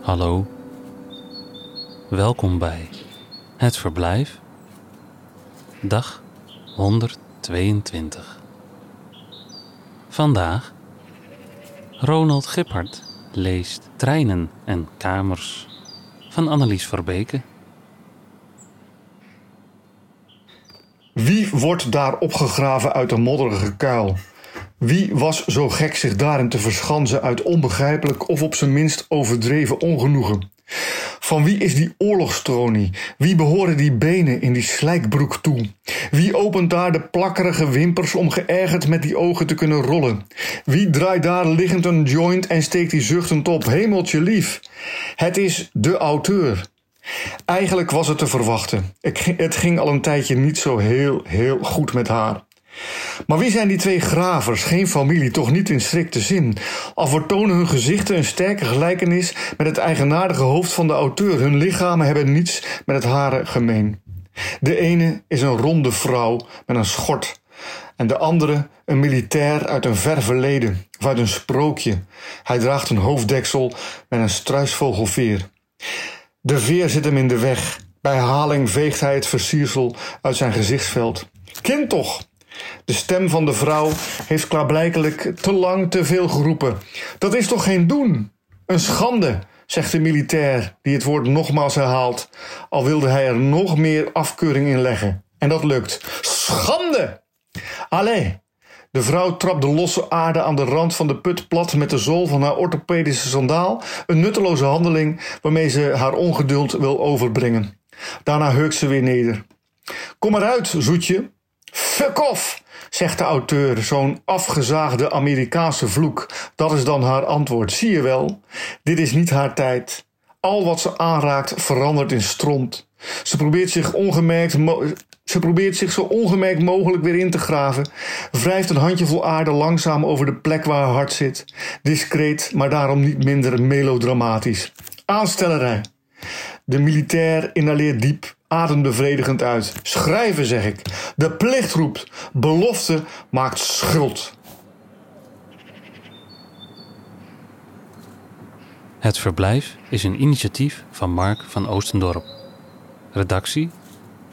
Hallo, welkom bij Het Verblijf, dag 122. Vandaag Ronald Gippard leest Treinen en Kamers van Annelies Verbeke. Wie wordt daar opgegraven uit een modderige kuil? Wie was zo gek zich daarin te verschansen uit onbegrijpelijk of op zijn minst overdreven ongenoegen? Van wie is die oorlogstronie? Wie behoren die benen in die slijkbroek toe? Wie opent daar de plakkerige wimpers om geërgerd met die ogen te kunnen rollen? Wie draait daar liggend een joint en steekt die zuchtend op? Hemeltje lief! Het is de auteur. Eigenlijk was het te verwachten. Het ging al een tijdje niet zo heel, heel goed met haar. Maar wie zijn die twee gravers? Geen familie, toch niet in strikte zin. Al vertonen hun gezichten een sterke gelijkenis met het eigenaardige hoofd van de auteur. Hun lichamen hebben niets met het hare gemeen. De ene is een ronde vrouw met een schort. En de andere een militair uit een ver verleden, of uit een sprookje. Hij draagt een hoofddeksel met een struisvogelveer. De veer zit hem in de weg. Bij haling veegt hij het versiersel uit zijn gezichtsveld. Kind toch! De stem van de vrouw heeft klaarblijkelijk te lang te veel geroepen. Dat is toch geen doen? Een schande, zegt de militair, die het woord nogmaals herhaalt, al wilde hij er nog meer afkeuring in leggen. En dat lukt. Schande! Allee, de vrouw trapt de losse aarde aan de rand van de put plat met de zool van haar orthopedische sandaal, een nutteloze handeling waarmee ze haar ongeduld wil overbrengen. Daarna heukt ze weer neder. Kom eruit, zoetje. Fuck zegt de auteur, zo'n afgezaagde Amerikaanse vloek. Dat is dan haar antwoord. Zie je wel, dit is niet haar tijd. Al wat ze aanraakt verandert in stront. Ze probeert zich ongemerkt ze probeert zich zo ongemerkt mogelijk weer in te graven, wrijft een handjevol aarde langzaam over de plek waar haar hart zit. Discreet, maar daarom niet minder melodramatisch. Aanstellerij. De militair inhaleert diep, adembevredigend uit. Schrijven, zeg ik. De plicht roept. Belofte maakt schuld. Het Verblijf is een initiatief van Mark van Oostendorp. Redactie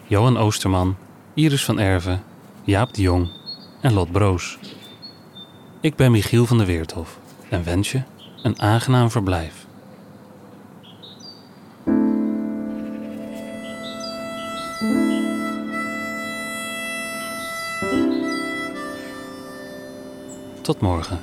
Johan Oosterman, Iris van Erven, Jaap de Jong en Lot Broos. Ik ben Michiel van der Weerthof en wens je een aangenaam verblijf. Tot morgen.